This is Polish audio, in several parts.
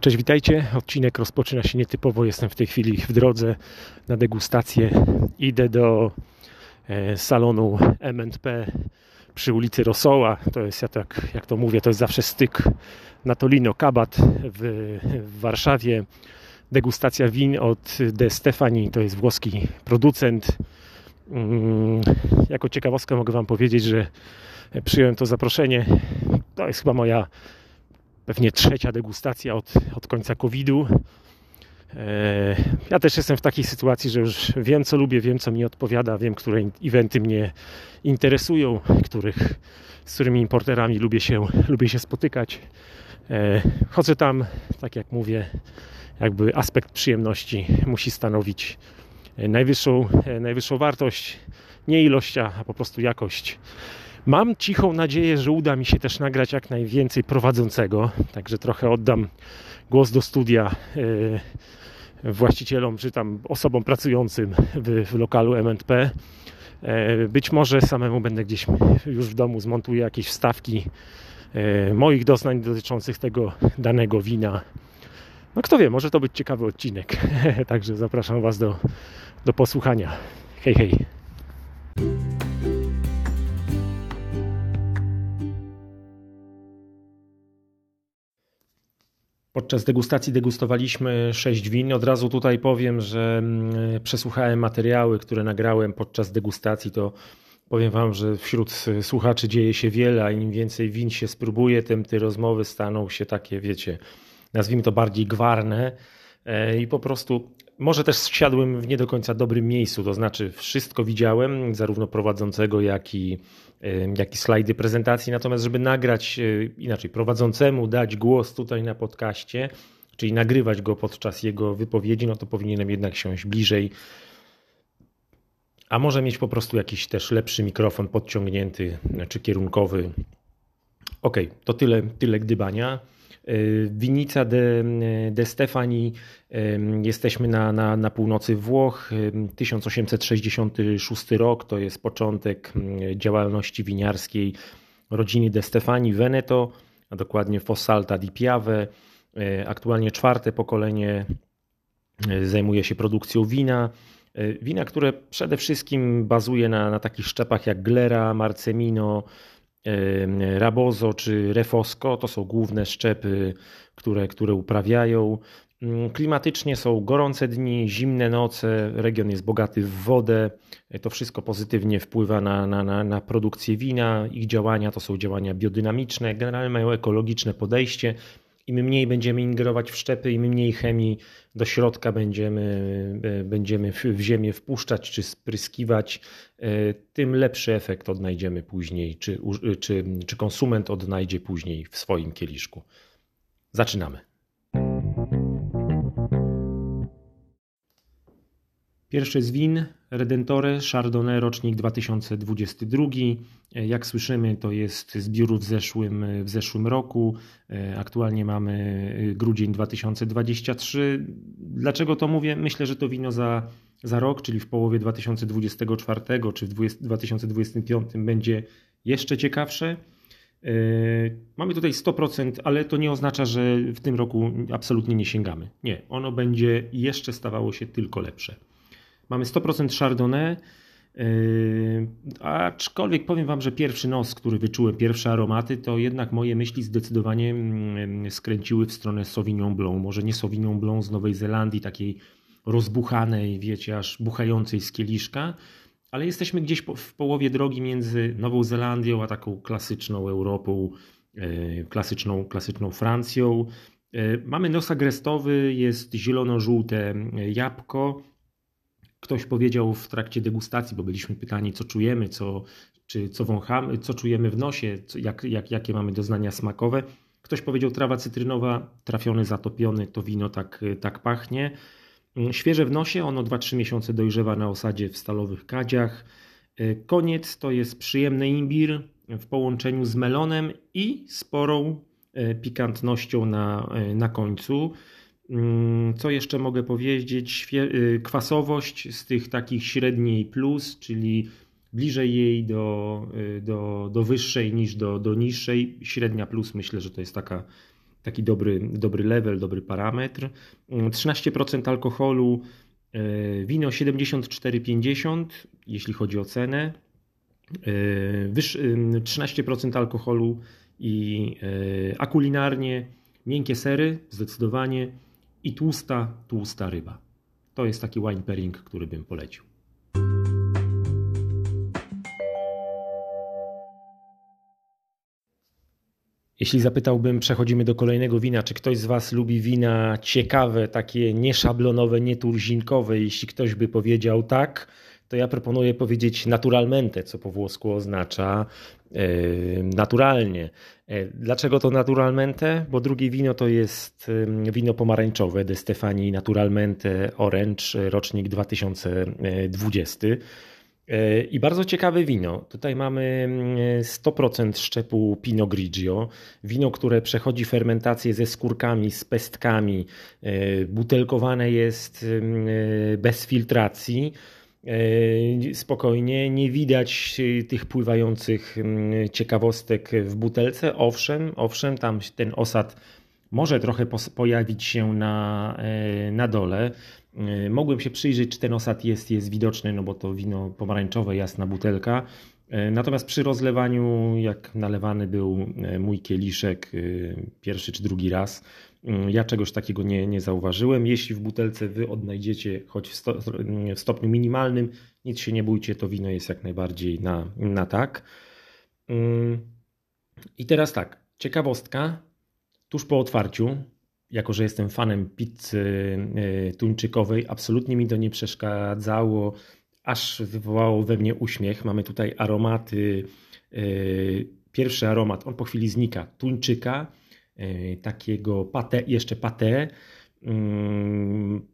Cześć, witajcie. Odcinek rozpoczyna się nietypowo. Jestem w tej chwili w drodze na degustację. Idę do e, salonu M&P przy ulicy Rosoła. To jest, ja tak jak to mówię, to jest zawsze styk na Tolino Kabat w, w Warszawie. Degustacja win od De Stefani, to jest włoski producent. Mm, jako ciekawostkę mogę Wam powiedzieć, że przyjąłem to zaproszenie. To jest chyba moja pewnie trzecia degustacja od, od końca COVID-u. E, ja też jestem w takiej sytuacji, że już wiem, co lubię, wiem, co mi odpowiada, wiem, które eventy mnie interesują, których, z którymi importerami lubię się, lubię się spotykać. E, chodzę tam, tak jak mówię, jakby aspekt przyjemności musi stanowić najwyższą, najwyższą wartość, nie ilość, a po prostu jakość Mam cichą nadzieję, że uda mi się też nagrać jak najwięcej prowadzącego, także trochę oddam głos do studia e, właścicielom czy tam osobom pracującym w, w lokalu MNP. E, być może samemu będę gdzieś już w domu zmontuję jakieś wstawki e, moich doznań dotyczących tego danego wina. No kto wie, może to być ciekawy odcinek. Także zapraszam Was do, do posłuchania. Hej, hej. Podczas degustacji degustowaliśmy sześć win. Od razu tutaj powiem, że mm, przesłuchałem materiały, które nagrałem podczas degustacji. To powiem Wam, że wśród słuchaczy dzieje się wiele, a im więcej win się spróbuje, tym te rozmowy staną się takie, wiecie, nazwijmy to bardziej gwarne. E, I po prostu może też siadłem w nie do końca dobrym miejscu, to znaczy wszystko widziałem, zarówno prowadzącego, jak i, jak i slajdy prezentacji. Natomiast, żeby nagrać e, inaczej, prowadzącemu dać głos tutaj na podcaście, czyli nagrywać go podczas jego wypowiedzi, no to powinienem jednak siąść bliżej. A może mieć po prostu jakiś też lepszy mikrofon podciągnięty czy kierunkowy. Ok, to tyle, tyle gdybania. Winica de, de Stefani, jesteśmy na, na, na północy Włoch, 1866 rok to jest początek działalności winiarskiej rodziny de Stefani Veneto, a dokładnie Fossalta di Piave. E, aktualnie czwarte pokolenie e, zajmuje się produkcją wina. Wina, które przede wszystkim bazuje na, na takich szczepach jak Glera, Marcemino, Rabozo czy Refosco to są główne szczepy, które, które uprawiają. Mm, klimatycznie są gorące dni, zimne noce, region jest bogaty w wodę. To wszystko pozytywnie wpływa na, na, na, na produkcję wina. Ich działania to są działania biodynamiczne, generalnie mają ekologiczne podejście. Im mniej będziemy ingerować w szczepy, im mniej chemii do środka będziemy, e, będziemy w ziemię wpuszczać czy spryskiwać, e, tym lepszy efekt odnajdziemy później, czy, czy, czy konsument odnajdzie później w swoim kieliszku. Zaczynamy. Pierwszy z win Redentore Chardonnay rocznik 2022. Jak słyszymy, to jest zbiór w zeszłym, w zeszłym roku. Aktualnie mamy grudzień 2023. Dlaczego to mówię? Myślę, że to wino za, za rok, czyli w połowie 2024 czy w 2025 będzie jeszcze ciekawsze. Mamy tutaj 100%, ale to nie oznacza, że w tym roku absolutnie nie sięgamy. Nie, ono będzie jeszcze stawało się tylko lepsze. Mamy 100% Chardonnay, yy, aczkolwiek powiem Wam, że pierwszy nos, który wyczułem, pierwsze aromaty, to jednak moje myśli zdecydowanie mm, skręciły w stronę Sauvignon Blanc. Może nie Sauvignon Blanc z Nowej Zelandii, takiej rozbuchanej, wiecie, aż buchającej z kieliszka, ale jesteśmy gdzieś w połowie drogi między Nową Zelandią a taką klasyczną Europą, yy, klasyczną, klasyczną Francją. Yy, mamy nos agrestowy, jest zielono-żółte jabłko, Ktoś powiedział w trakcie degustacji, bo byliśmy pytani, co czujemy, co, czy co wąchamy, co czujemy w nosie, co, jak, jak, jakie mamy doznania smakowe. Ktoś powiedział trawa cytrynowa, trafiony, zatopiony, to wino tak, tak pachnie. Świeże w nosie, ono 2-3 miesiące dojrzewa na osadzie w stalowych kadziach. Koniec to jest przyjemny imbir w połączeniu z melonem i sporą e, pikantnością na, e, na końcu. Mm, co jeszcze mogę powiedzieć? Y, kwasowość z tych takich średniej plus, czyli bliżej jej do, y, do, do wyższej niż do, do niższej. Średnia plus myślę, że to jest taka taki dobry, dobry level, dobry parametr. 13% alkoholu, wino 74,50 jeśli chodzi o cenę. 13% alkoholu i a kulinarnie miękkie sery zdecydowanie i tłusta, tłusta ryba. To jest taki wine pairing, który bym polecił. Jeśli zapytałbym, przechodzimy do kolejnego wina, czy ktoś z Was lubi wina ciekawe, takie nieszablonowe, nieturzinkowe? Jeśli ktoś by powiedział tak, to ja proponuję powiedzieć naturalmente, co po włosku oznacza yy, naturalnie. E, dlaczego to naturalmente? Bo drugie wino to jest wino pomarańczowe de Stefani Naturalmente Orange, rocznik 2020. E, I bardzo ciekawe wino. Tutaj mamy 100% szczepu Pinot Grigio. Wino, które przechodzi fermentację ze skórkami, z pestkami. E, butelkowane jest bez filtracji E, spokojnie, nie widać e, tych pływających mm, ciekawostek w butelce. Owszem, owszem, tam ten osad może trochę pojawić się na, e, na dole. Mogłem się przyjrzeć, czy ten osad jest, jest widoczny, no bo to wino pomarańczowe, jasna butelka. Natomiast przy rozlewaniu, jak nalewany był mój kieliszek pierwszy czy drugi raz, ja czegoś takiego nie, nie zauważyłem. Jeśli w butelce wy odnajdziecie choć w, sto, w stopniu minimalnym, nic się nie bójcie, to wino jest jak najbardziej na, na tak. Mm, I teraz tak, ciekawostka. Tuż po otwarciu, jako że jestem fanem pizzy y, tuńczykowej, absolutnie mi to nie przeszkadzało, aż wywołało we mnie uśmiech. Mamy tutaj aromaty. Y, pierwszy aromat, on po chwili znika, tuńczyka E, takiego pate, jeszcze pate. Mm,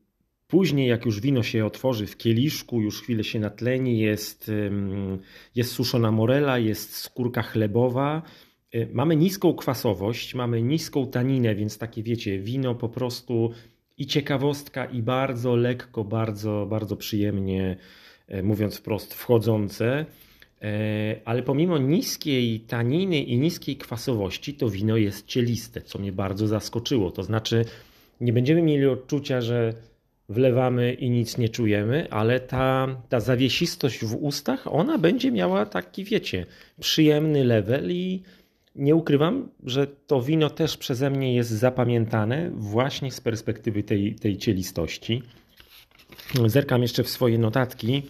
później, jak już wino się otworzy w kieliszku, już chwilę się natleni, jest, jest suszona morela, jest skórka chlebowa. E, mamy niską kwasowość, mamy niską taninę, więc takie wiecie, wino po prostu i ciekawostka, i bardzo lekko, bardzo, bardzo przyjemnie, e, mówiąc wprost, wchodzące. E, ale pomimo niskiej taniny i niskiej kwasowości, to wino jest cieliste, co mnie bardzo zaskoczyło. To znaczy, nie będziemy mieli odczucia, że wlewamy i nic nie czujemy, ale ta, ta zawiesistość w ustach, ona będzie miała taki, wiecie, przyjemny level i nie ukrywam, że to wino też przeze mnie jest zapamiętane właśnie z perspektywy tej, tej cielistości. Zerkam jeszcze w swoje notatki.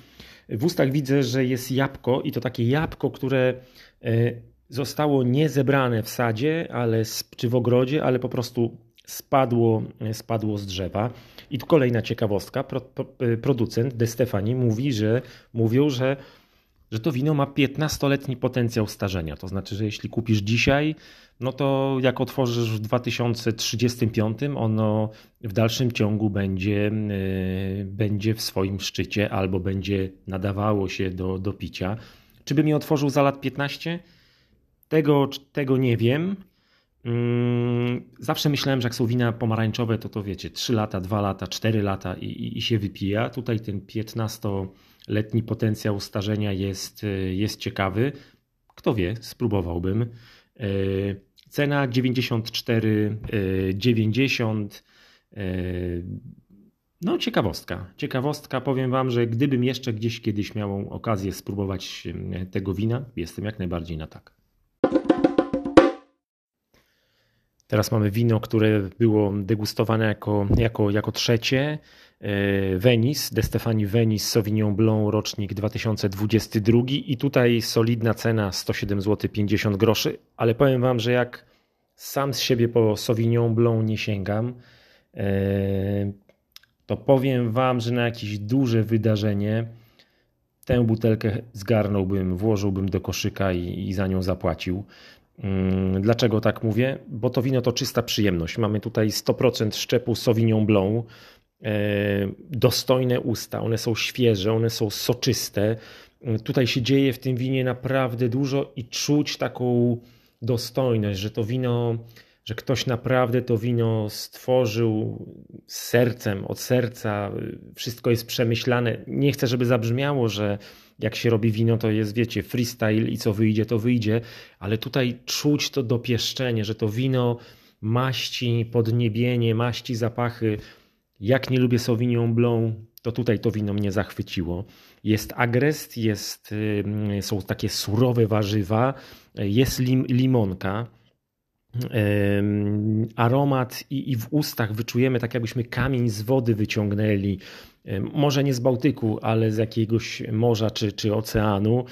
W ustach widzę, że jest jabłko i to takie jabłko, które e, zostało nie zebrane w sadzie, ale czy w ogrodzie, ale po prostu spadło, e, spadło z drzewa. I tu kolejna ciekawostka. E, producent De Stefani mówi, że mówią, że że to wino ma 15-letni potencjał starzenia. To znaczy, że jeśli kupisz dzisiaj, no to jak otworzysz w 2035, ono w dalszym ciągu będzie, yy, będzie w swoim szczycie albo będzie nadawało się do, do picia. Czy by mi otworzył za lat 15? Tego, tego nie wiem. Yy, zawsze myślałem, że jak są wina pomarańczowe, to to wiecie, 3 lata, 2 lata, 4 lata i, i, i się wypija. Tutaj ten 15 letni potencjał starzenia jest, e, jest ciekawy. Kto wie, spróbowałbym. E, cena 94,90. E, no, ciekawostka. Ciekawostka. Powiem Wam, że gdybym jeszcze gdzieś kiedyś miał okazję spróbować tego wina, jestem jak najbardziej na tak. Teraz mamy wino, które było degustowane jako, jako, jako trzecie. E, Venice, De Stefani Venice Sauvignon Blanc rocznik 2022 i tutaj solidna cena 107 zł 50 groszy, ale powiem wam, że jak sam z siebie po Sauvignon Blanc nie sięgam, e, to powiem wam, że na jakieś duże wydarzenie tę butelkę zgarnąłbym, włożyłbym do koszyka i, i za nią zapłacił. Mm, dlaczego tak mówię? Bo to wino to czysta przyjemność. Mamy tutaj 100% szczepu Sauvignon Blanc, dostojne usta, one są świeże, one są soczyste. Mm, tutaj się dzieje w tym winie naprawdę dużo i czuć taką dostojność, że to wino, że ktoś naprawdę to wino stworzył z sercem, od serca, wszystko jest przemyślane. Nie chcę, żeby zabrzmiało, że jak się robi wino, to jest, wiecie, freestyle i co wyjdzie, to wyjdzie, ale tutaj czuć to dopieszczenie, że to wino maści, podniebienie, maści, zapachy. Jak nie lubię Sauvignon Blanc, to tutaj to wino mnie zachwyciło. Jest agrest, jest, są takie surowe warzywa, jest lim, limonka aromat i, i, w ustach wyczujemy tak jakbyśmy kamień z wody wyciągnęli, może nie z Bałtyku, ale z jakiegoś morza czy, czy oceanu,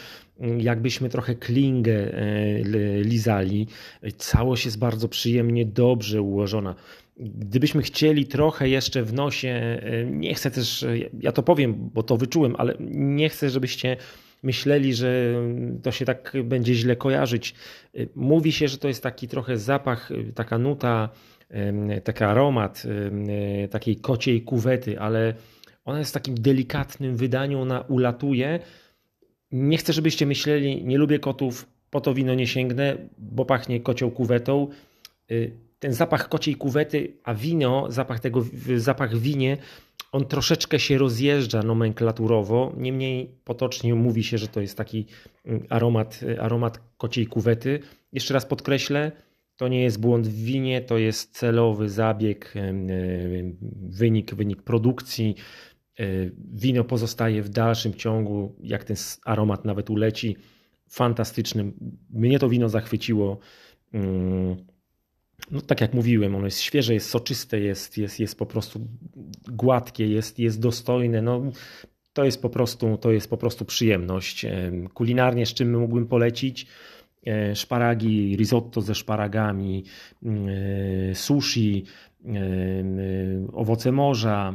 jakbyśmy trochę klingę e, lizali. Całość jest bardzo przyjemnie, dobrze ułożona. Gdybyśmy chcieli trochę jeszcze w nosie, e, nie chcę też, ja to powiem, bo to wyczułem, ale nie chcę, żebyście myśleli, że to się tak będzie źle kojarzyć. Mówi się, że to jest taki trochę zapach, taka nuta, taki aromat takiej kociej kuwety, ale ona jest w takim delikatnym wydaniu, ona ulatuje. Nie chcę, żebyście myśleli, nie lubię kotów, po to wino nie sięgnę, bo pachnie kocią kuwetą. Ten zapach kociej kuwety, a wino, zapach tego, zapach winie on troszeczkę się rozjeżdża nomenklaturowo, niemniej potocznie mówi się, że to jest taki mm, aromat, aromat kociej kuwety. Jeszcze raz podkreślę, to nie jest błąd w winie, to jest celowy zabieg, wynik, wynik produkcji. E, wino pozostaje w dalszym ciągu, jak ten aromat nawet uleci, fantastycznym. Mnie to wino zachwyciło. Mm, no tak jak mówiłem, ono jest świeże, jest soczyste, jest, jest, jest po prostu gładkie, jest, jest dostojne. No, to jest po prostu, to jest po prostu przyjemność. Kulinarnie z czym mógłbym polecić? E, szparagi, risotto ze szparagami, e, sushi, e, owoce morza,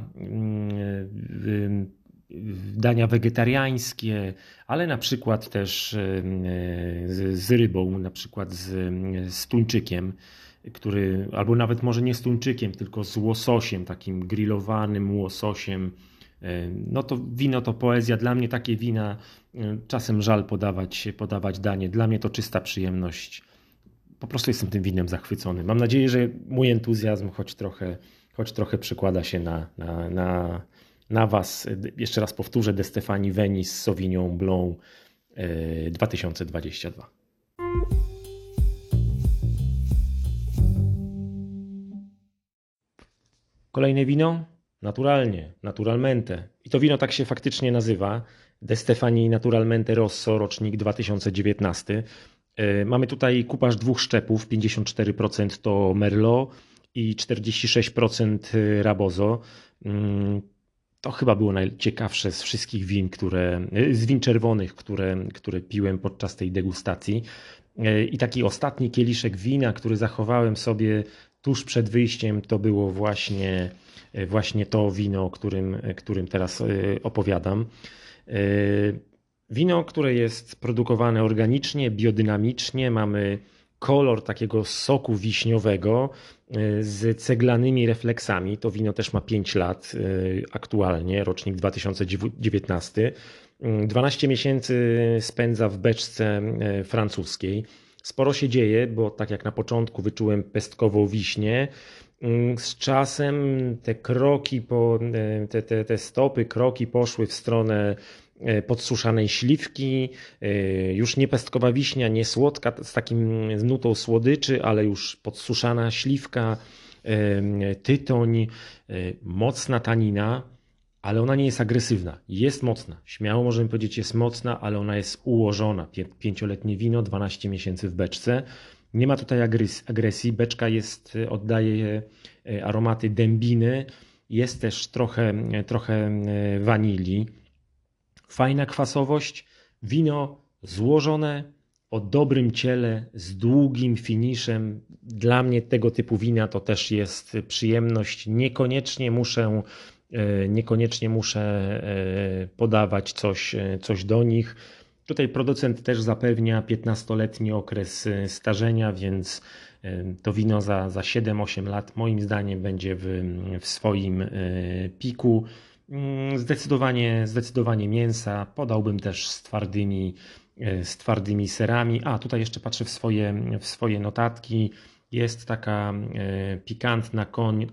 dania wegetariańskie, ale na przykład też z, z rybą, na przykład z, z tuńczykiem który, albo nawet może nie z tuńczykiem, tylko z łososiem, takim grillowanym łososiem. E, no to wino to poezja. Dla mnie takie wina e, czasem żal podawać, podawać danie. Dla mnie to czysta przyjemność. Po prostu jestem tym winem zachwycony. Mam nadzieję, że mój entuzjazm choć trochę, choć trochę przekłada się na, na, na, na Was. Jeszcze raz powtórzę, De Stefani Venice Sauvignon Blanc 2022. Kolejne wino? Naturalnie, naturalmente. I to wino tak się faktycznie nazywa. De Stefani Naturalmente Rosso, rocznik 2019. E, mamy tutaj kupaż dwóch szczepów, 54% to Merlot i 46% Rabozo. Mm, to chyba było najciekawsze z wszystkich win, które, e, z win czerwonych, które, które piłem podczas tej degustacji. E, I taki ostatni kieliszek wina, który zachowałem sobie tuż przed wyjściem to było właśnie, e, właśnie to wino, o którym, e, którym teraz e, opowiadam. Wino, które jest produkowane organicznie, biodynamicznie, mamy kolor takiego soku wiśniowego z ceglanymi refleksami. To wino też ma 5 lat aktualnie, rocznik 2019. 12 miesięcy spędza w beczce francuskiej. Sporo się dzieje, bo tak jak na początku wyczułem pestkową wiśnię, mm, z czasem te kroki, po, e, te, te, te stopy, kroki poszły w stronę e, podsuszanej śliwki, e, już nie pestkowa wiśnia, nie słodka, z takim nutą słodyczy, ale już podsuszana śliwka, tytoń, mocna tanina ale ona nie jest agresywna. Jest mocna. Śmiało możemy powiedzieć, jest mocna, ale ona jest ułożona. Pięcioletnie wino, 12 miesięcy w beczce. Nie ma tutaj agresji. Beczka jest, oddaje e, aromaty dębiny. Jest też trochę, trochę e, wanilii. Fajna kwasowość. Wino złożone, o dobrym ciele, z długim finiszem. Dla mnie tego typu wina to też jest przyjemność. Niekoniecznie muszę E, niekoniecznie muszę e, podawać coś, e, coś do nich. Tutaj producent też zapewnia 15-letni okres starzenia, więc to wino za, za 7-8 lat moim zdaniem będzie w, w swoim piku. Mm, zdecydowanie, zdecydowanie mięsa. Podałbym też z twardymi, z twardymi serami. A tutaj jeszcze patrzę w swoje, w swoje notatki. Jest taka e, pikantna koń, e,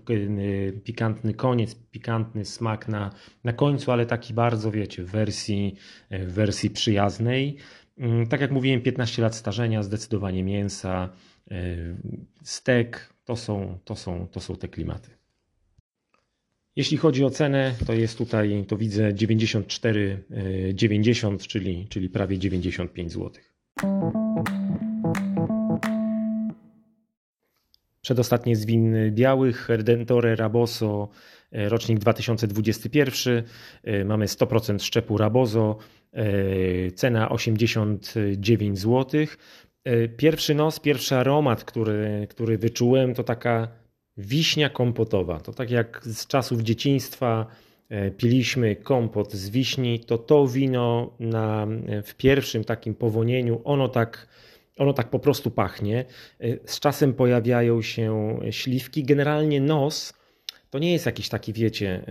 pikantny koniec, pikantny smak na, na końcu, ale taki bardzo, wiecie, w wersji, e, w wersji przyjaznej. Mm, tak jak mówiłem, 15 lat starzenia, zdecydowanie mięsa, stek, to są, to są, to są te klimaty. Jeśli chodzi o cenę, to jest tutaj, to widzę 94,90, czyli, czyli prawie 95 zł. Przedostatnie z win białych, Redentore Raboso, e, rocznik 2021. E, mamy 100% szczepu Rabozo, e, cena 89 zł. Pierwszy nos, pierwszy aromat, który, który wyczułem, to taka wiśnia kompotowa. To tak jak z czasów dzieciństwa piliśmy kompot z wiśni, to to wino na, w pierwszym takim powonieniu, ono tak ono tak po prostu pachnie. Y, z czasem pojawiają się śliwki. Generalnie nos to nie jest jakiś taki, wiecie.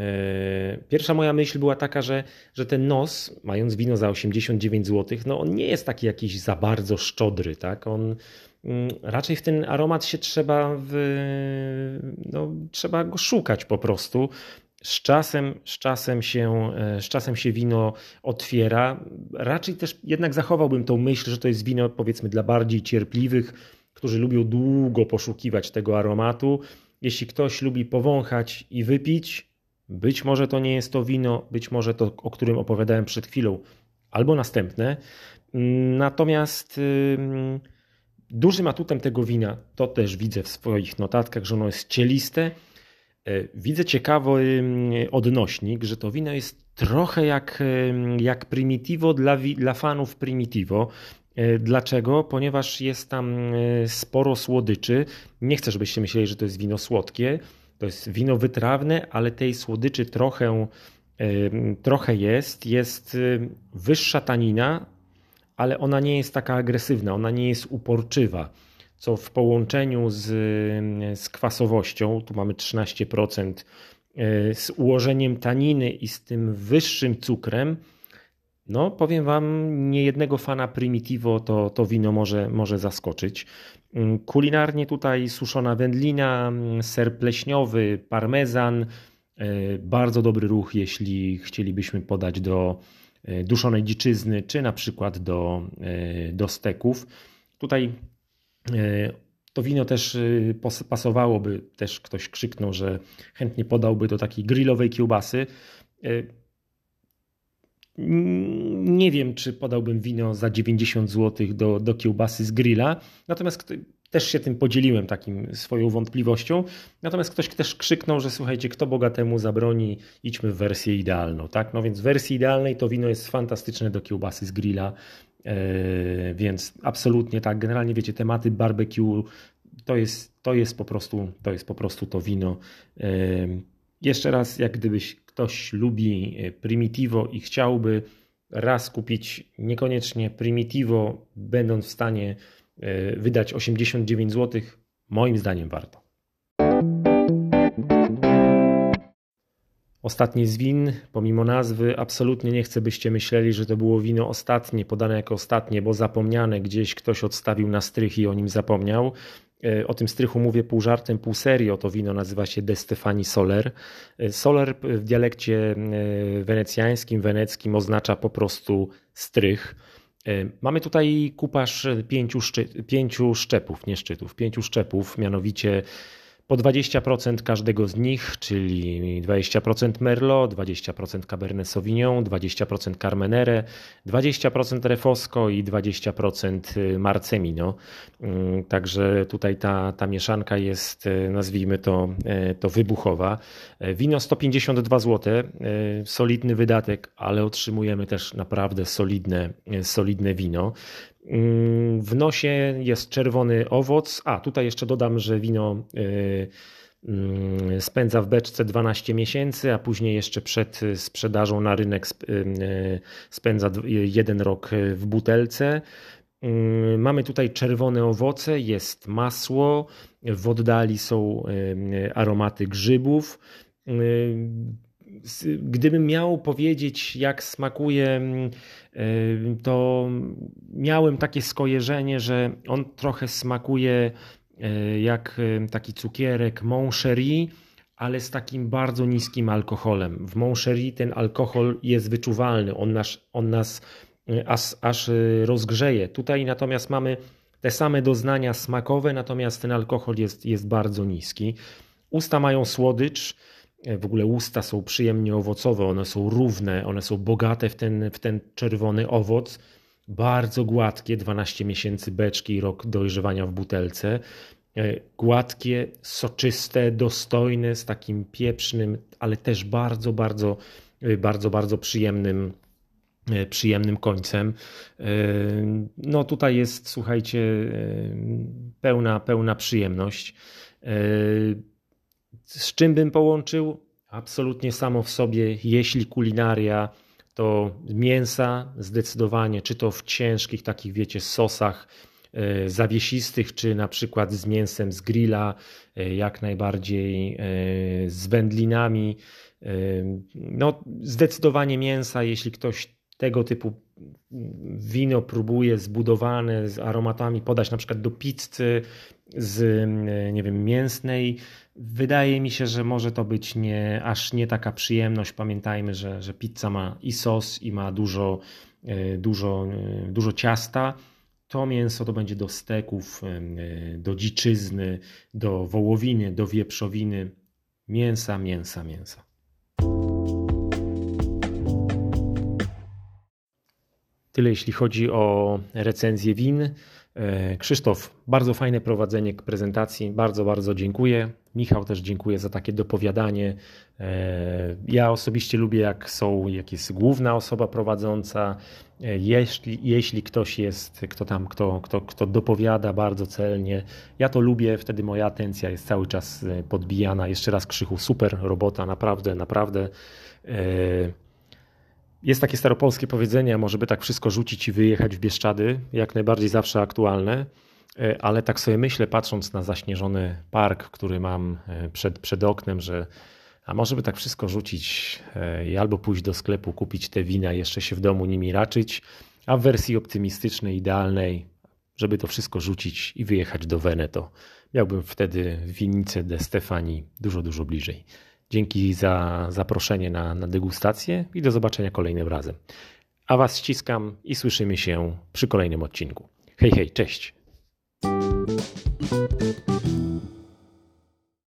Y, pierwsza moja myśl była taka, że, że ten nos, mając wino za 89 zł, no on nie jest taki jakiś za bardzo szczodry, tak? On mm, raczej w ten aromat się trzeba, w, no, trzeba go szukać po prostu. Z czasem, z, czasem się, e, z czasem się wino otwiera. Raczej też jednak zachowałbym tą myśl, że to jest wino powiedzmy dla bardziej cierpliwych, którzy lubią długo poszukiwać tego aromatu. Jeśli ktoś lubi powąchać i wypić, być może to nie jest to wino, być może to, o którym opowiadałem przed chwilą, albo następne. Natomiast dużym atutem tego wina, to też widzę w swoich notatkach, że ono jest cieliste widzę ciekawy mm, odnośnik, że to wino jest trochę jak, jak Primitivo dla, dla fanów Primitivo. E, dlaczego? Ponieważ jest tam e, sporo słodyczy. Nie chcę, żebyście myśleli, że to jest wino słodkie. To jest wino wytrawne, ale tej słodyczy trochę, trochę jest. Jest wyższa tanina, ale ona nie jest taka agresywna, ona nie jest uporczywa co w połączeniu z, z kwasowością, tu mamy 13%, e, z ułożeniem taniny i z tym wyższym cukrem, no powiem Wam, nie jednego fana Primitivo to, to wino może, może zaskoczyć. Mm, kulinarnie tutaj suszona wędlina, mm, ser pleśniowy, parmezan, e, bardzo dobry ruch, jeśli chcielibyśmy podać do e, duszonej dziczyzny, czy na przykład do, do steków. Tutaj to wino też y, pasowałoby, też ktoś krzyknął, że chętnie podałby do takiej grillowej kiełbasy. E, nie wiem, czy podałbym wino za 90 zł do, do kiełbasy z grilla, natomiast też się tym podzieliłem takim swoją wątpliwością. Natomiast ktoś też krzyknął, że słuchajcie, kto bogatemu zabroni, idźmy w wersję idealną. Tak? No więc w wersji idealnej to wino jest fantastyczne do kiełbasy z grilla. E, więc absolutnie tak, generalnie wiecie, tematy barbecue to jest, to jest, po, prostu, to jest po prostu to wino. E, jeszcze raz, jak gdybyś ktoś lubi e, Primitivo i chciałby raz kupić niekoniecznie Primitivo, będąc w stanie wydać 89 zł, moim zdaniem warto. Ostatnie z win, pomimo nazwy, absolutnie nie chcę, byście myśleli, że to było wino ostatnie, podane jako ostatnie, bo zapomniane gdzieś ktoś odstawił na strych i o nim zapomniał. E, o tym strychu mówię pół żartem, pół serio. To wino nazywa się De Stefani Soler. E, Soler w dialekcie e, wenecjańskim, weneckim oznacza po prostu strych. Mamy tutaj kupasz pięciu, szczy, pięciu szczepów, nie szczytów, pięciu szczepów, mianowicie po 20% każdego z nich, czyli 20% Merlot, 20% Cabernet Sauvignon, 20% Carmenere, 20% Refosco i 20% y, Marcemino. Mm, także tutaj ta, ta mieszanka jest, y, nazwijmy to, y, to wybuchowa. Wino 152 zł, solidny wydatek, ale otrzymujemy też naprawdę solidne, solidne wino. W nosie jest czerwony owoc. A tutaj jeszcze dodam, że wino y, y, spędza w beczce 12 miesięcy, a później jeszcze przed sprzedażą na rynek y, spędza jeden rok w butelce. Mamy tutaj czerwone owoce, jest masło, w oddali są aromaty grzybów. Gdybym miał powiedzieć, jak smakuje, mm, y, to miałem takie skojarzenie, że on trochę smakuje y, jak taki cukierek Moncherie, ale z takim bardzo niskim alkoholem. W Moncherie ten alkohol jest wyczuwalny, on nas, on nas aż, aż rozgrzeje. Tutaj natomiast mamy te same doznania smakowe, natomiast ten alkohol jest, jest bardzo niski. Usta mają słodycz, w ogóle usta są przyjemnie owocowe, one są równe, one są bogate w ten, w ten czerwony owoc, bardzo gładkie, 12 miesięcy beczki i rok dojrzewania w butelce. E, gładkie, soczyste, dostojne, z takim pieprznym, ale też bardzo, bardzo, e, bardzo, bardzo przyjemnym, e, przyjemnym końcem. No tutaj jest, słuchajcie, pełna, pełna przyjemność. Z czym bym połączył? Absolutnie samo w sobie, jeśli kulinaria, to mięsa zdecydowanie, czy to w ciężkich takich, wiecie, sosach, E, zawiesistych, czy na przykład z mięsem z grilla, e, jak najbardziej e, z wędlinami. No, zdecydowanie mięsa, jeśli ktoś tego typu wino próbuje zbudowane z aromatami podać na przykład do pizzy z nie wiem mięsnej wydaje mi się, że może to być nie aż nie taka przyjemność pamiętajmy, że, że pizza ma i sos i ma dużo dużo dużo ciasta to mięso to będzie do steków, e, do dziczyzny, do wołowiny, do wieprzowiny. Mięsa, mięsa, mięsa. Tyle jeśli chodzi o recenzję win. E, Krzysztof, bardzo fajne prowadzenie prezentacji, bardzo, bardzo dziękuję. Michał też dziękuję za takie dopowiadanie. E, ja osobiście lubię, jak są, jak jest główna osoba prowadząca. E, jeśli, jeśli ktoś jest, kto tam, kto, kto, kto dopowiada bardzo celnie, ja to lubię, wtedy moja atencja jest cały czas podbijana. Jeszcze raz Krzychu, super robota, naprawdę, naprawdę. Jest takie staropolskie powiedzenie, może by tak wszystko rzucić i wyjechać w Bieszczady, jak najbardziej zawsze aktualne, e, ale tak sobie myślę, patrząc na zaśnieżony park, który mam e, przed, przed oknem, że a może by tak wszystko rzucić e, i albo pójść do sklepu, kupić te wina, jeszcze się w domu nimi raczyć, a w wersji optymistycznej, idealnej, żeby to wszystko rzucić i wyjechać do Veneto. Miałbym wtedy winnicę de Stefani dużo, dużo bliżej. Dzięki za zaproszenie na, na degustację i do zobaczenia kolejnym razem. A Was ściskam i słyszymy się przy kolejnym odcinku. Hej, hej, cześć!